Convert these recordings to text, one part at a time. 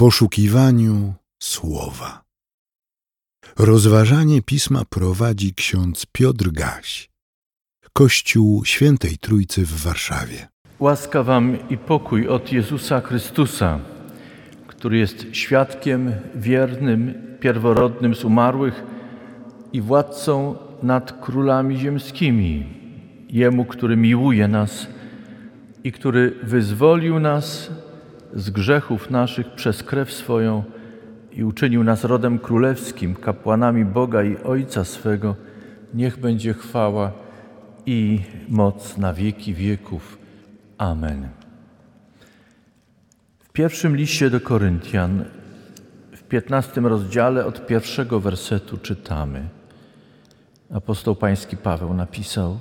poszukiwaniu słowa. Rozważanie pisma prowadzi ksiądz Piotr Gaś, Kościół Świętej Trójcy w Warszawie. Łaska Wam i pokój od Jezusa Chrystusa, który jest świadkiem wiernym, pierworodnym z umarłych i władcą nad królami ziemskimi. Jemu, który miłuje nas i który wyzwolił nas z grzechów naszych przez krew swoją i uczynił nas rodem królewskim, kapłanami Boga i Ojca swego, niech będzie chwała i moc na wieki wieków. Amen. W pierwszym liście do Koryntian, w piętnastym rozdziale od pierwszego wersetu czytamy. Apostoł Pański Paweł napisał: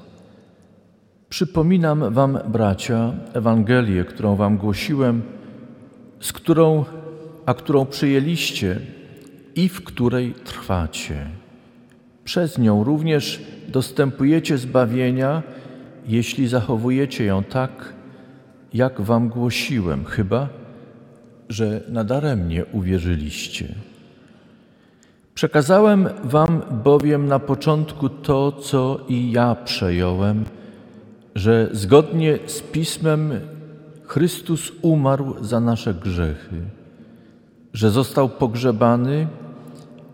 Przypominam Wam, bracia, Ewangelię, którą Wam głosiłem, z którą, a którą przyjęliście i w której trwacie. Przez nią również dostępujecie zbawienia, jeśli zachowujecie ją tak, jak Wam głosiłem, chyba że nadaremnie uwierzyliście. Przekazałem Wam bowiem na początku to, co i ja przejąłem, że zgodnie z Pismem Chrystus umarł za nasze grzechy, że został pogrzebany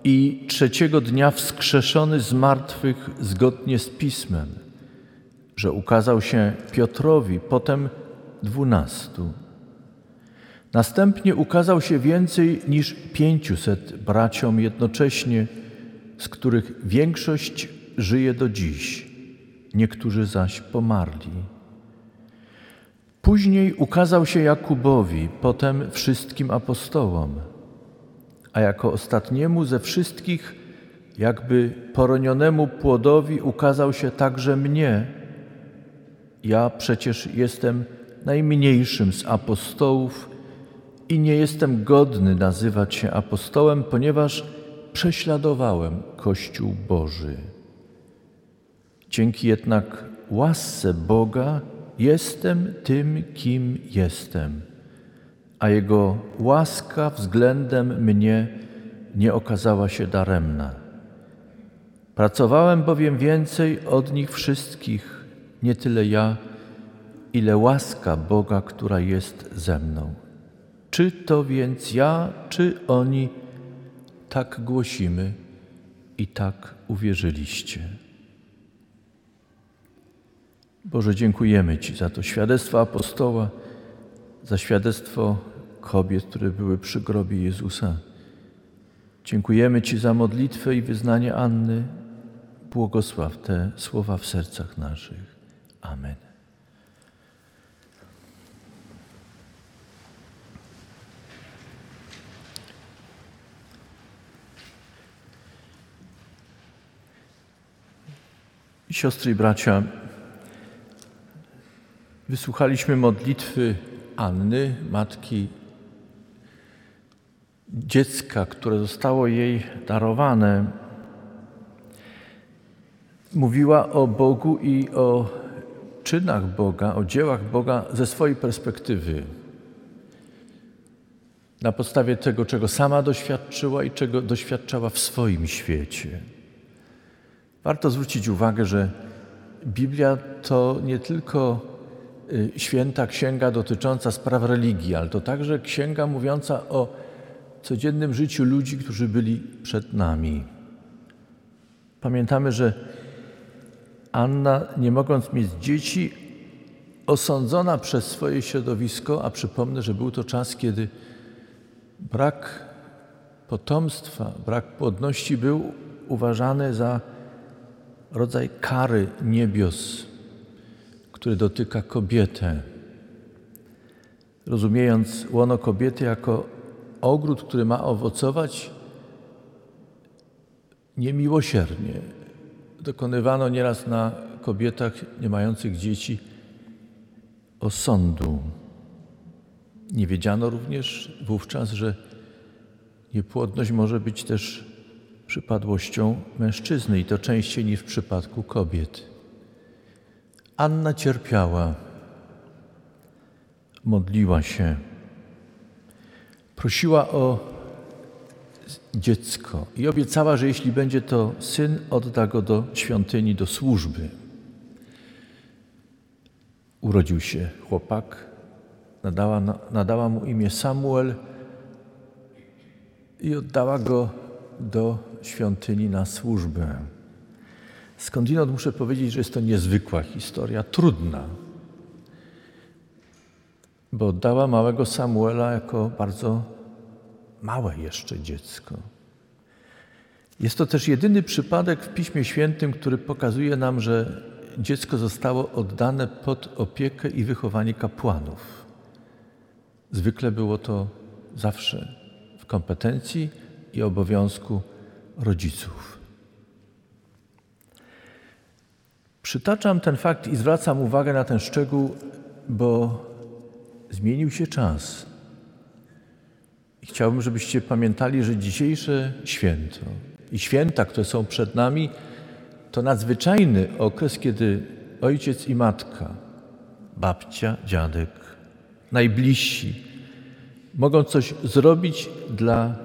i trzeciego dnia wskrzeszony z martwych zgodnie z Pismem, że ukazał się Piotrowi, potem dwunastu. Następnie ukazał się więcej niż pięciuset braciom jednocześnie, z których większość żyje do dziś, niektórzy zaś pomarli. Później ukazał się Jakubowi, potem wszystkim apostołom, a jako ostatniemu ze wszystkich, jakby poronionemu płodowi, ukazał się także mnie. Ja przecież jestem najmniejszym z apostołów i nie jestem godny nazywać się apostołem, ponieważ prześladowałem Kościół Boży. Dzięki jednak łasce Boga jestem tym, kim jestem, a Jego łaska względem mnie nie okazała się daremna. Pracowałem bowiem więcej od nich wszystkich, nie tyle ja, ile łaska Boga, która jest ze mną. Czy to więc ja, czy oni tak głosimy i tak uwierzyliście? Boże, dziękujemy Ci za to świadectwo apostoła, za świadectwo kobiet, które były przy grobie Jezusa. Dziękujemy Ci za modlitwę i wyznanie Anny. Błogosław te słowa w sercach naszych. Amen. Siostry i bracia, wysłuchaliśmy modlitwy Anny, matki dziecka, które zostało jej darowane. Mówiła o Bogu i o czynach Boga, o dziełach Boga ze swojej perspektywy. Na podstawie tego, czego sama doświadczyła i czego doświadczała w swoim świecie. Warto zwrócić uwagę, że Biblia to nie tylko święta księga dotycząca spraw religii, ale to także księga mówiąca o codziennym życiu ludzi, którzy byli przed nami. Pamiętamy, że Anna, nie mogąc mieć dzieci, osądzona przez swoje środowisko, a przypomnę, że był to czas, kiedy brak potomstwa, brak płodności był uważany za rodzaj kary niebios, który dotyka kobietę. Rozumiejąc łono kobiety jako ogród, który ma owocować niemiłosiernie. Dokonywano nieraz na kobietach nie mających dzieci osądu. Nie wiedziano również wówczas, że niepłodność może być też przypadłością mężczyzny i to częściej niż w przypadku kobiet. Anna cierpiała, modliła się. prosiła o dziecko i obiecała, że jeśli będzie to syn, odda go do świątyni, do służby. Urodził się chłopak, nadała, nadała mu imię Samuel i oddała go do świątyni na służbę. Skądinąd muszę powiedzieć, że jest to niezwykła historia, trudna, bo oddała małego Samuela jako bardzo małe jeszcze dziecko. Jest to też jedyny przypadek w Piśmie Świętym, który pokazuje nam, że dziecko zostało oddane pod opiekę i wychowanie kapłanów. Zwykle było to zawsze w kompetencji i obowiązku rodziców. Przytaczam ten fakt i zwracam uwagę na ten szczegół, bo zmienił się czas. I chciałbym, żebyście pamiętali, że dzisiejsze święto i święta, które są przed nami, to nadzwyczajny okres, kiedy ojciec i matka, babcia, dziadek, najbliżsi mogą coś zrobić dla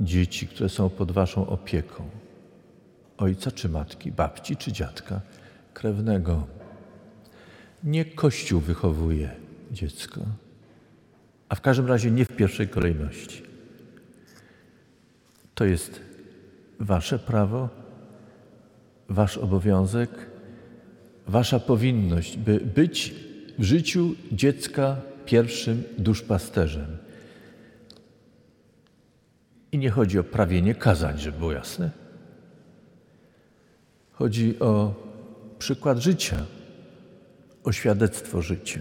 dzieci, które są pod Waszą opieką. Ojca czy matki, babci czy dziadka krewnego. Nie Kościół wychowuje dziecko, a w każdym razie nie w pierwszej kolejności. To jest Wasze prawo, Wasz obowiązek, Wasza powinność, by być w życiu dziecka pierwszym duszpasterzem. I nie chodzi o prawienie kazań, żeby było jasne. Chodzi o przykład życia, o świadectwo życia.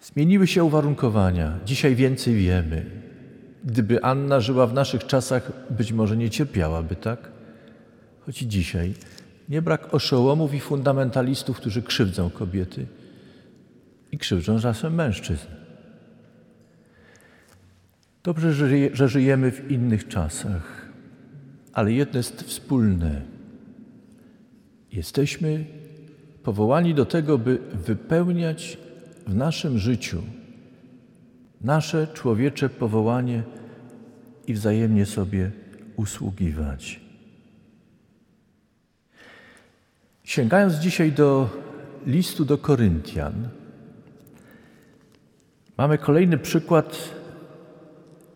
Zmieniły się uwarunkowania. Dzisiaj więcej wiemy. Gdyby Anna żyła w naszych czasach, być może nie cierpiałaby tak. Choć dzisiaj nie brak oszołomów i fundamentalistów, którzy krzywdzą kobiety i krzywdzą czasem mężczyzn. Dobrze, że żyjemy w innych czasach, ale jedno jest wspólne. Jesteśmy powołani do tego, by wypełniać w naszym życiu nasze człowiecze powołanie i wzajemnie sobie usługiwać. Sięgając dzisiaj do listu do Koryntian, mamy kolejny przykład,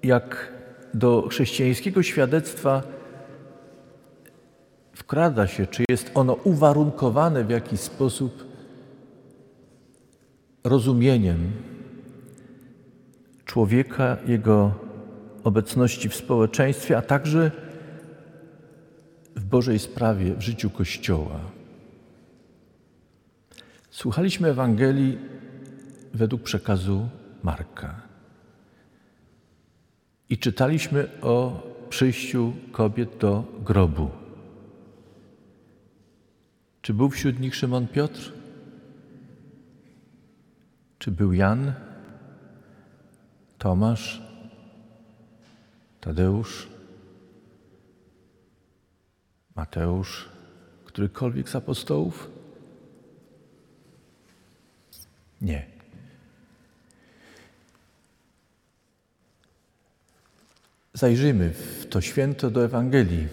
jak do chrześcijańskiego świadectwa wkrada się, czy jest ono uwarunkowane w jakiś sposób rozumieniem człowieka, jego obecności w społeczeństwie, a także w Bożej sprawie, w życiu Kościoła. Słuchaliśmy Ewangelii według przekazu Marka i czytaliśmy o przyjściu kobiet do grobu. Czy był wśród nich Szymon Piotr? Czy był Jan, Tomasz, Tadeusz, Mateusz, którykolwiek z apostołów? Nie. Zajrzyjmy w to święto do Ewangelii.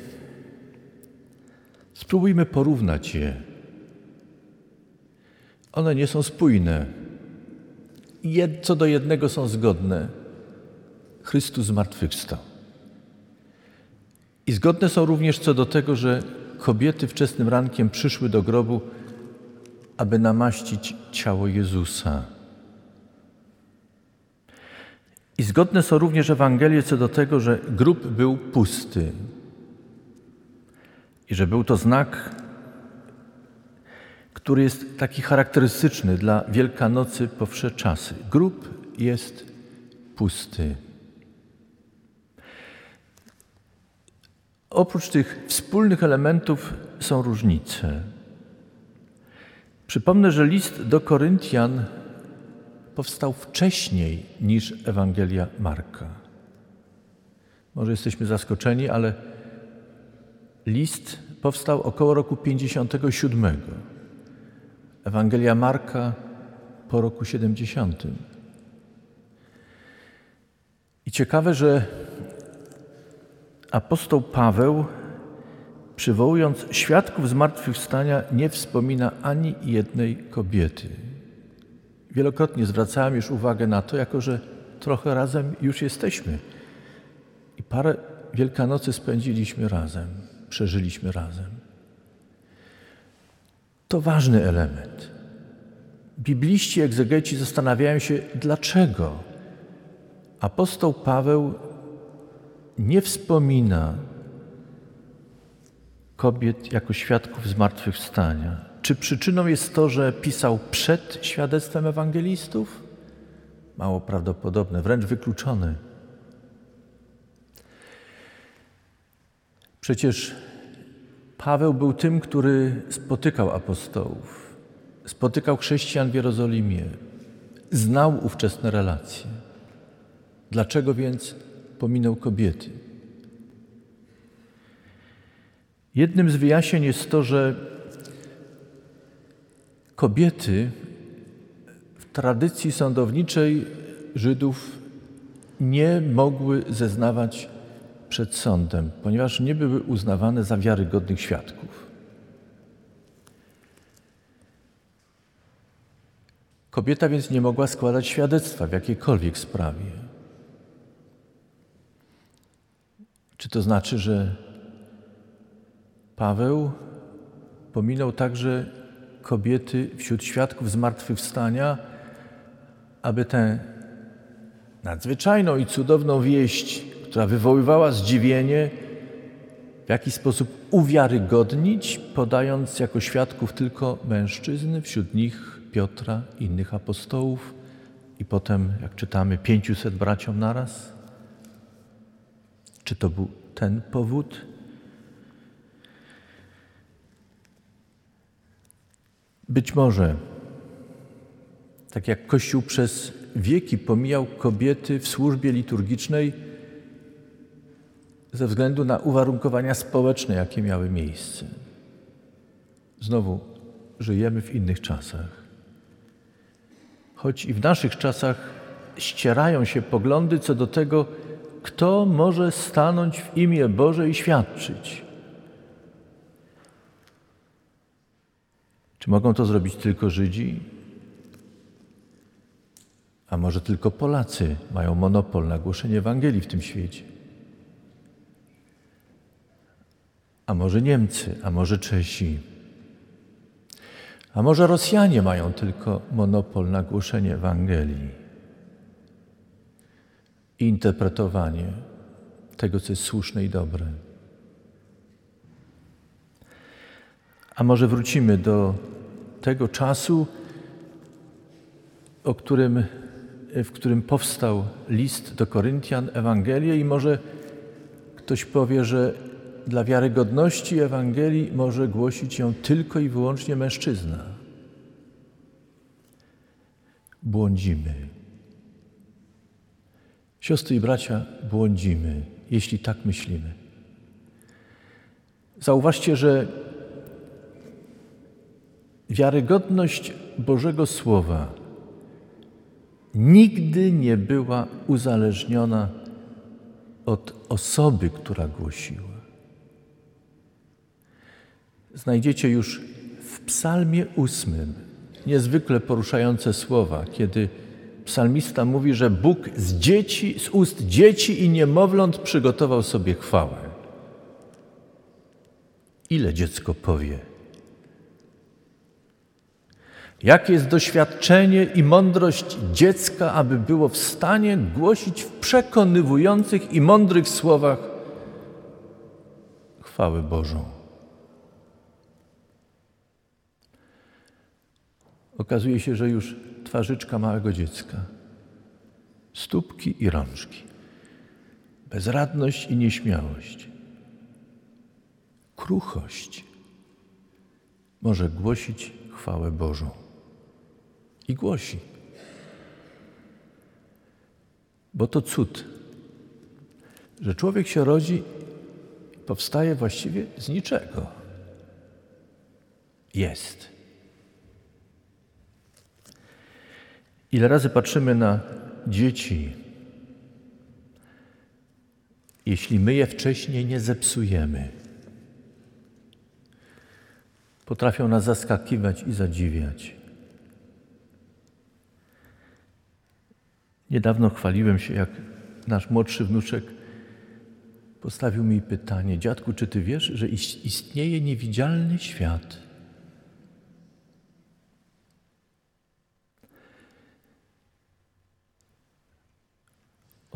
Spróbujmy porównać je. One nie są spójne. Jed, co do jednego są zgodne. Chrystus zmartwychwstał. I zgodne są również co do tego, że kobiety wczesnym rankiem przyszły do grobu, aby namaścić ciało Jezusa. I zgodne są również Ewangelie co do tego, że grób był pusty i że był to znak, który jest taki charakterystyczny dla Wielkanocy po czasy. Grób jest pusty. Oprócz tych wspólnych elementów są różnice. Przypomnę, że list do Koryntian powstał wcześniej niż Ewangelia Marka. Może jesteśmy zaskoczeni, ale list powstał około roku 57. Ewangelia Marka po roku 70. Ciekawe, że apostoł Paweł, przywołując świadków zmartwychwstania, nie wspomina ani jednej kobiety. Wielokrotnie zwracałem już uwagę na to, jako że trochę razem już jesteśmy. I parę Wielkanocy spędziliśmy razem, przeżyliśmy razem. To ważny element. Bibliści, egzegeci zastanawiają się, dlaczego apostoł Paweł nie wspomina kobiet jako świadków zmartwychwstania. Czy przyczyną jest to, że pisał przed świadectwem ewangelistów? Mało prawdopodobne, wręcz wykluczone. Przecież Paweł był tym, który spotykał apostołów, spotykał chrześcijan w Jerozolimie, znał ówczesne relacje. Dlaczego więc pominął kobiety? Jednym z wyjaśnień jest to, że kobiety w tradycji sądowniczej Żydów nie mogły zeznawać przed sądem, ponieważ nie były uznawane za wiarygodnych świadków. Kobieta więc nie mogła składać świadectwa w jakiejkolwiek sprawie. Czy to znaczy, że Paweł pominął także kobiety wśród świadków zmartwychwstania, aby tę nadzwyczajną i cudowną wieść, która wywoływała zdziwienie, w jakiś sposób uwiarygodnić, podając jako świadków tylko mężczyzn, wśród nich Piotra, innych apostołów i potem, jak czytamy, pięciuset braciom naraz? Czy to był ten powód? Być może, tak jak Kościół przez wieki pomijał kobiety w służbie liturgicznej ze względu na uwarunkowania społeczne, jakie miały miejsce. Znowu, żyjemy w innych czasach. Choć i w naszych czasach ścierają się poglądy co do tego, kto może stanąć w imię Boże i świadczyć. Czy mogą to zrobić tylko Żydzi? A może tylko Polacy mają monopol na głoszenie Ewangelii w tym świecie? A może Niemcy, a może Czesi? A może Rosjanie mają tylko monopol na głoszenie Ewangelii i interpretowanie tego, co jest słuszne i dobre? A może wrócimy do tego czasu, o którym, w którym powstał list do Koryntian, Ewangelię, i może ktoś powie, że dla wiarygodności Ewangelii może głosić ją tylko i wyłącznie mężczyzna. Błądzimy. Siostry i bracia, błądzimy, jeśli tak myślimy. Zauważcie, że wiarygodność Bożego Słowa nigdy nie była uzależniona od osoby, która głosiła. Znajdziecie już w Psalmie ósmym niezwykle poruszające słowa, kiedy psalmista mówi, że Bóg z dzieci, z ust dzieci i niemowląt przygotował sobie chwałę. Ile dziecko powie? Jakie jest doświadczenie i mądrość dziecka, aby było w stanie głosić w przekonywujących i mądrych słowach chwałę Bożą? Okazuje się, że już twarzyczka małego dziecka, stópki i rączki, bezradność i nieśmiałość, kruchość może głosić chwałę Bożą i głosi. Bo to cud, że człowiek się rodzi powstaje właściwie z niczego. Jest. Ile razy patrzymy na dzieci, jeśli my je wcześniej nie zepsujemy. Potrafią nas zaskakiwać i zadziwiać. Niedawno chwaliłem się, jak nasz młodszy wnuczek postawił mi pytanie: Dziadku, czy ty wiesz, że istnieje niewidzialny świat?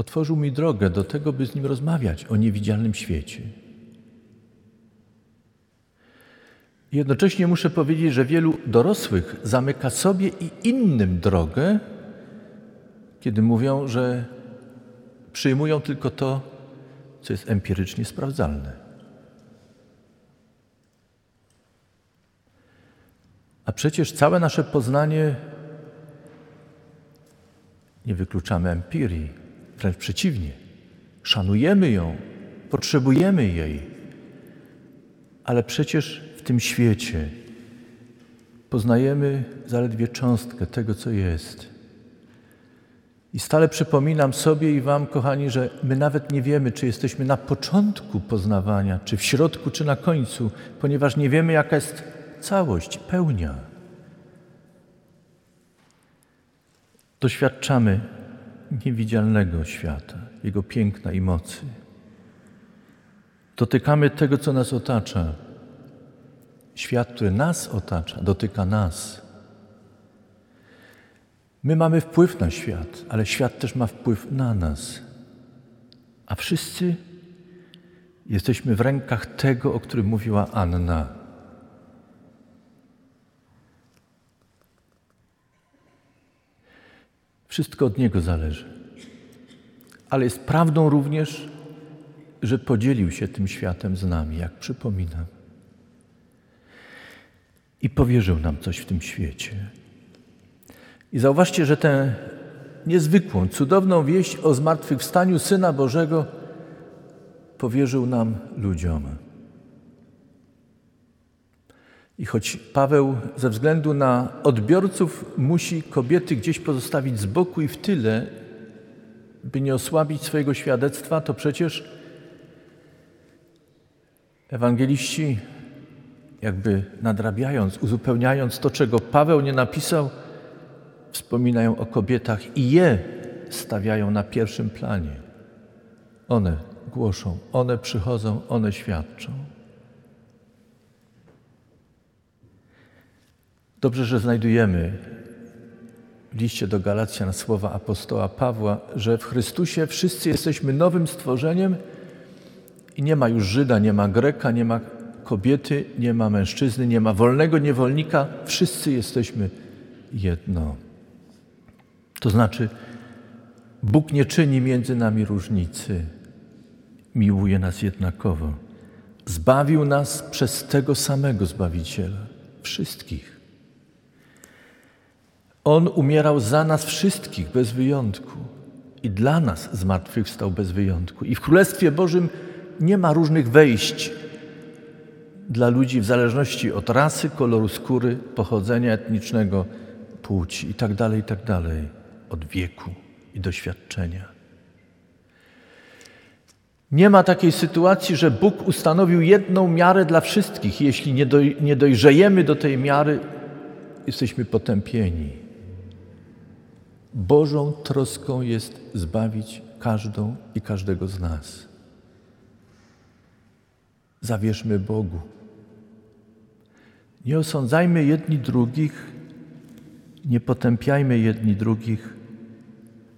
Otworzył mi drogę do tego, by z nim rozmawiać o niewidzialnym świecie. Jednocześnie muszę powiedzieć, że wielu dorosłych zamyka sobie i innym drogę, kiedy mówią, że przyjmują tylko to, co jest empirycznie sprawdzalne. A przecież całe nasze poznanie nie wykluczamy empirii, wręcz przeciwnie. Szanujemy ją, potrzebujemy jej, ale przecież w tym świecie poznajemy zaledwie cząstkę tego, co jest. I stale przypominam sobie i Wam, kochani, że my nawet nie wiemy, czy jesteśmy na początku poznawania, czy w środku, czy na końcu, ponieważ nie wiemy, jaka jest całość, pełnia. Doświadczamy niewidzialnego świata, jego piękna i mocy. Dotykamy tego, co nas otacza. Świat, który nas otacza, dotyka nas. My mamy wpływ na świat, ale świat też ma wpływ na nas. A wszyscy jesteśmy w rękach tego, o którym mówiła Anna. Wszystko od Niego zależy. Ale jest prawdą również, że podzielił się tym światem z nami, jak przypominam. I powierzył nam coś w tym świecie. I zauważcie, że tę niezwykłą, cudowną wieść o zmartwychwstaniu Syna Bożego powierzył nam ludziom. I choć Paweł ze względu na odbiorców musi kobiety gdzieś pozostawić z boku i w tyle, by nie osłabić swojego świadectwa, to przecież ewangeliści, jakby nadrabiając, uzupełniając to, czego Paweł nie napisał, wspominają o kobietach i je stawiają na pierwszym planie. One głoszą, one przychodzą, one świadczą. Dobrze, że znajdujemy w liście do Galacjan słowa apostoła Pawła, że w Chrystusie wszyscy jesteśmy nowym stworzeniem i nie ma już Żyda, nie ma Greka, nie ma kobiety, nie ma mężczyzny, nie ma wolnego niewolnika. Wszyscy jesteśmy jedno. To znaczy, Bóg nie czyni między nami różnicy, miłuje nas jednakowo. Zbawił nas przez tego samego Zbawiciela, wszystkich. On umierał za nas wszystkich bez wyjątku i dla nas zmartwychwstał bez wyjątku. I w Królestwie Bożym nie ma różnych wejść dla ludzi w zależności od rasy, koloru skóry, pochodzenia etnicznego, płci itd., tak itd. Tak od wieku i doświadczenia. Nie ma takiej sytuacji, że Bóg ustanowił jedną miarę dla wszystkich. Jeśli nie, doj, nie dojrzejemy do tej miary, jesteśmy potępieni. Bożą troską jest zbawić każdą i każdego z nas. Zawierzmy Bogu. Nie osądzajmy jedni drugich, nie potępiajmy jedni drugich,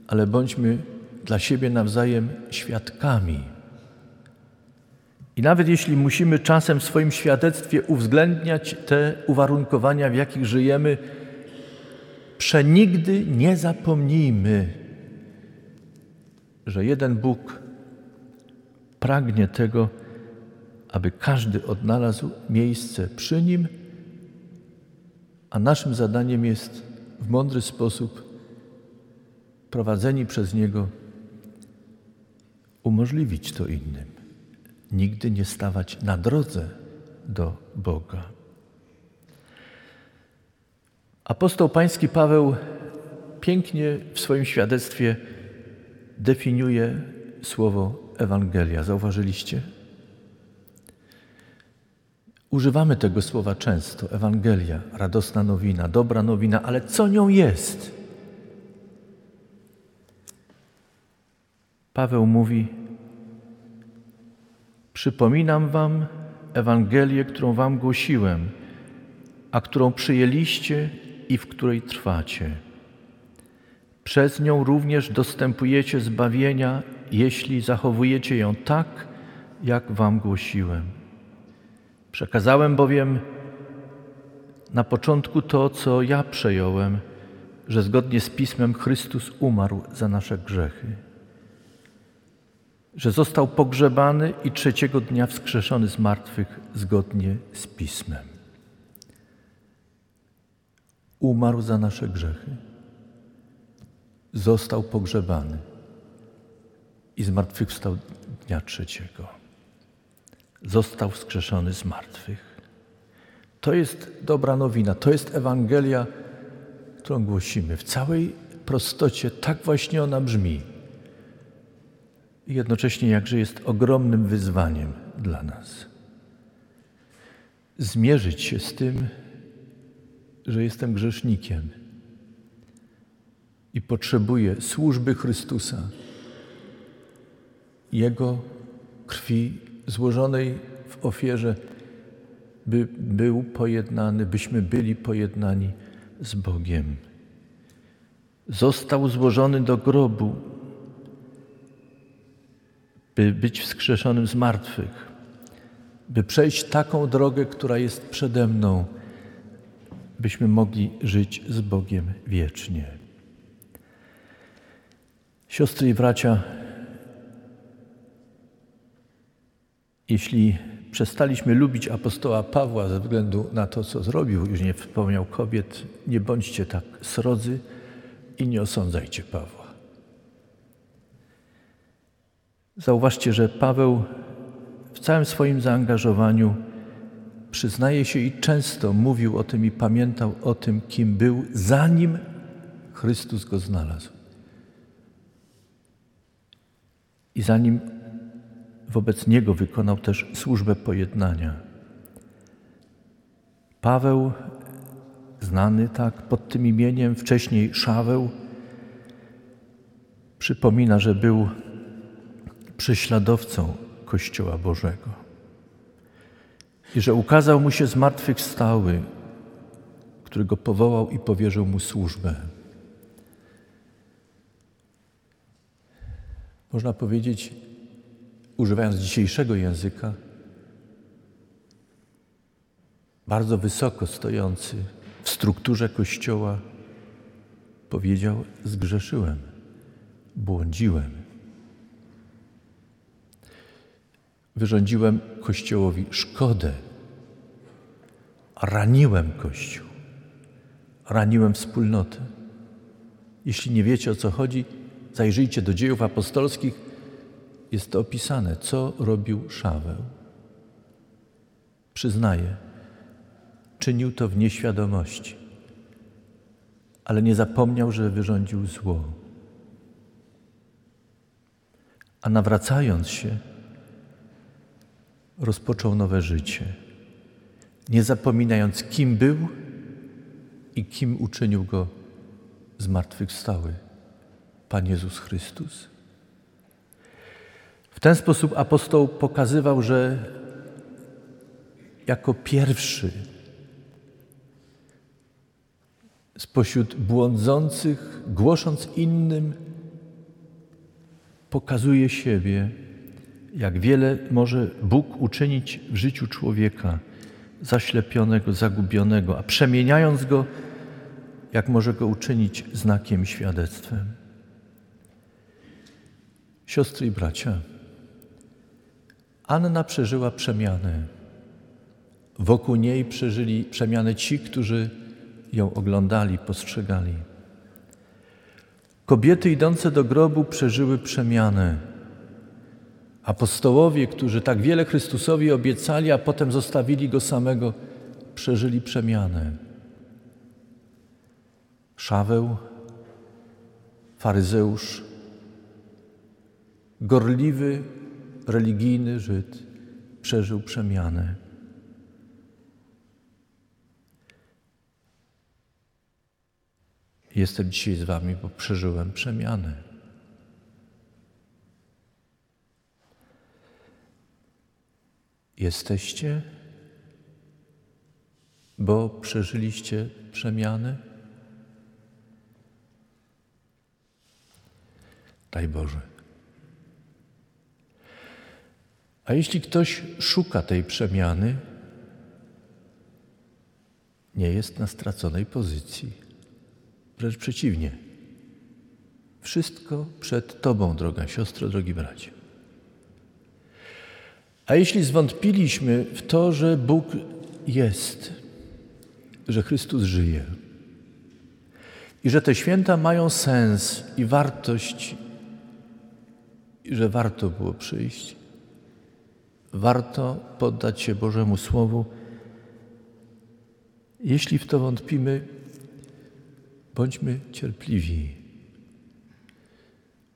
ale bądźmy dla siebie nawzajem świadkami. I nawet jeśli musimy czasem w swoim świadectwie uwzględniać te uwarunkowania, w jakich żyjemy, przenigdy nie zapomnijmy, że jeden Bóg pragnie tego, aby każdy odnalazł miejsce przy Nim, a naszym zadaniem jest w mądry sposób prowadzeni przez Niego, umożliwić to innym. Nigdy nie stawać na drodze do Boga. Apostoł Pański Paweł pięknie w swoim świadectwie definiuje słowo Ewangelia. Zauważyliście? Używamy tego słowa często. Ewangelia, radosna nowina, dobra nowina, ale co nią jest? Paweł mówi: Przypominam Wam Ewangelię, którą Wam głosiłem, a którą przyjęliście i w której trwacie. Przez nią również dostępujecie zbawienia, jeśli zachowujecie ją tak, jak Wam głosiłem. Przekazałem bowiem na początku to, co ja przejąłem, że zgodnie z Pismem Chrystus umarł za nasze grzechy, że został pogrzebany i trzeciego dnia wskrzeszony z martwych zgodnie z Pismem. Umarł za nasze grzechy, został pogrzebany i zmartwychwstał dnia trzeciego został wskrzeszony z martwych. To jest dobra nowina, to jest Ewangelia, którą głosimy. W całej prostocie tak właśnie ona brzmi. I jednocześnie jakże jest ogromnym wyzwaniem dla nas. Zmierzyć się z tym, że jestem grzesznikiem i potrzebuję służby Chrystusa, Jego krwi złożonej w ofierze, by był pojednany, byśmy byli pojednani z Bogiem. Został złożony do grobu, by być wskrzeszonym z martwych, by przejść taką drogę, która jest przede mną, byśmy mogli żyć z Bogiem wiecznie. Siostry i bracia, Jeśli przestaliśmy lubić apostoła Pawła ze względu na to, co zrobił, już nie wspomniał kobiet, nie bądźcie tak srodzy i nie osądzajcie Pawła. Zauważcie, że Paweł w całym swoim zaangażowaniu przyznaje się i często mówił o tym i pamiętał o tym, kim był, zanim Chrystus go znalazł. I zanim wobec niego wykonał też służbę pojednania. Paweł, znany tak pod tym imieniem, wcześniej Szaweł, przypomina, że był prześladowcą Kościoła Bożego i że ukazał mu się zmartwychwstały, który go powołał i powierzył mu służbę. Można powiedzieć, używając dzisiejszego języka, bardzo wysoko stojący w strukturze Kościoła, powiedział: Zgrzeszyłem, błądziłem. Wyrządziłem Kościołowi szkodę, raniłem Kościół, raniłem wspólnotę. Jeśli nie wiecie o co chodzi, zajrzyjcie do dziejów apostolskich jest to opisane, co robił Szaweł. Przyznaje, czynił to w nieświadomości, ale nie zapomniał, że wyrządził zło. A nawracając się, rozpoczął nowe życie, nie zapominając, kim był i kim uczynił go zmartwychwstały Pan Jezus Chrystus. W ten sposób apostoł pokazywał, że jako pierwszy spośród błądzących, głosząc innym, pokazuje siebie, jak wiele może Bóg uczynić w życiu człowieka zaślepionego, zagubionego, a przemieniając go, jak może go uczynić znakiem, świadectwem. Siostry i bracia, Anna przeżyła przemianę. Wokół niej przeżyli przemianę ci, którzy ją oglądali, postrzegali. Kobiety idące do grobu przeżyły przemianę. Apostołowie, którzy tak wiele Chrystusowi obiecali, a potem zostawili go samego, przeżyli przemianę. Szaweł, faryzeusz, gorliwy religijny Żyd przeżył przemianę. Jestem dzisiaj z Wami, bo przeżyłem przemianę. Jesteście, bo przeżyliście przemianę? Daj Boże. A jeśli ktoś szuka tej przemiany, nie jest na straconej pozycji. Wręcz przeciwnie. Wszystko przed Tobą, droga siostro, drogi bracie. A jeśli zwątpiliśmy w to, że Bóg jest, że Chrystus żyje i że te święta mają sens i wartość, i że warto było przyjść, warto poddać się Bożemu Słowu, jeśli w to wątpimy, bądźmy cierpliwi.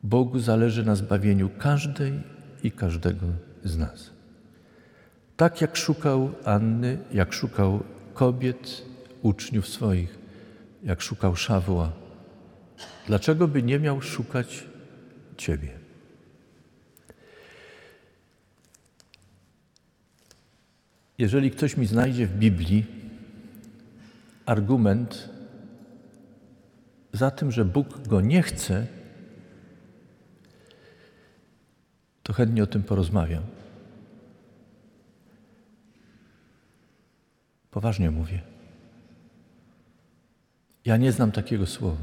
Bogu zależy na zbawieniu każdej i każdego z nas. Tak jak szukał Anny, jak szukał kobiet, uczniów swoich, jak szukał Szawła. Dlaczego by nie miał szukać Ciebie? Jeżeli ktoś mi znajdzie w Biblii argument za tym, że Bóg go nie chce, to chętnie o tym porozmawiam. Poważnie mówię. Ja nie znam takiego słowa.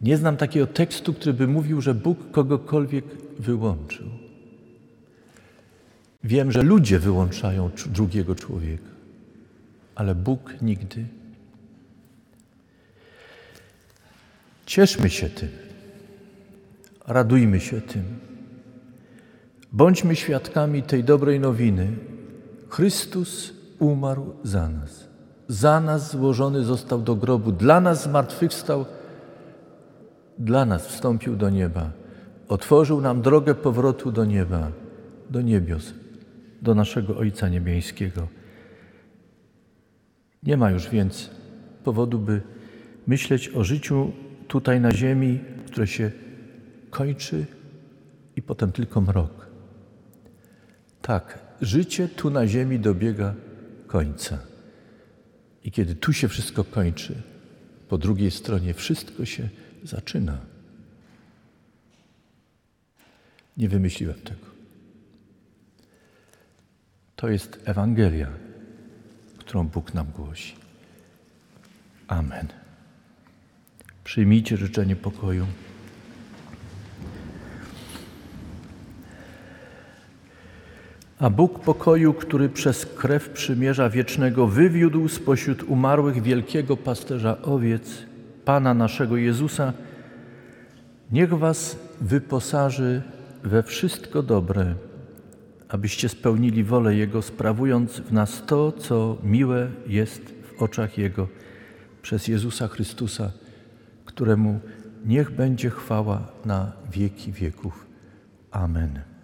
Nie znam takiego tekstu, który by mówił, że Bóg kogokolwiek wyłączył. Wiem, że ludzie wyłączają drugiego człowieka, ale Bóg nigdy. Cieszmy się tym, radujmy się tym. Bądźmy świadkami tej dobrej nowiny. Chrystus umarł za nas. Za nas złożony został do grobu, dla nas zmartwychwstał, dla nas wstąpił do nieba. Otworzył nam drogę powrotu do nieba, do niebios, do naszego Ojca Niebieskiego. Nie ma już więc powodu, by myśleć o życiu tutaj na ziemi, które się kończy i potem tylko mrok. Tak, życie tu na ziemi dobiega końca. I kiedy tu się wszystko kończy, po drugiej stronie wszystko się zaczyna. Nie wymyśliłem tego. To jest Ewangelia, którą Bóg nam głosi. Amen. Przyjmijcie życzenie pokoju. A Bóg pokoju, który przez krew przymierza wiecznego wywiódł spośród umarłych wielkiego pasterza owiec, Pana naszego Jezusa, niech Was wyposaży we wszystko dobre, abyście spełnili wolę Jego, sprawując w nas to, co miłe jest w oczach Jego, przez Jezusa Chrystusa, któremu niech będzie chwała na wieki wieków. Amen.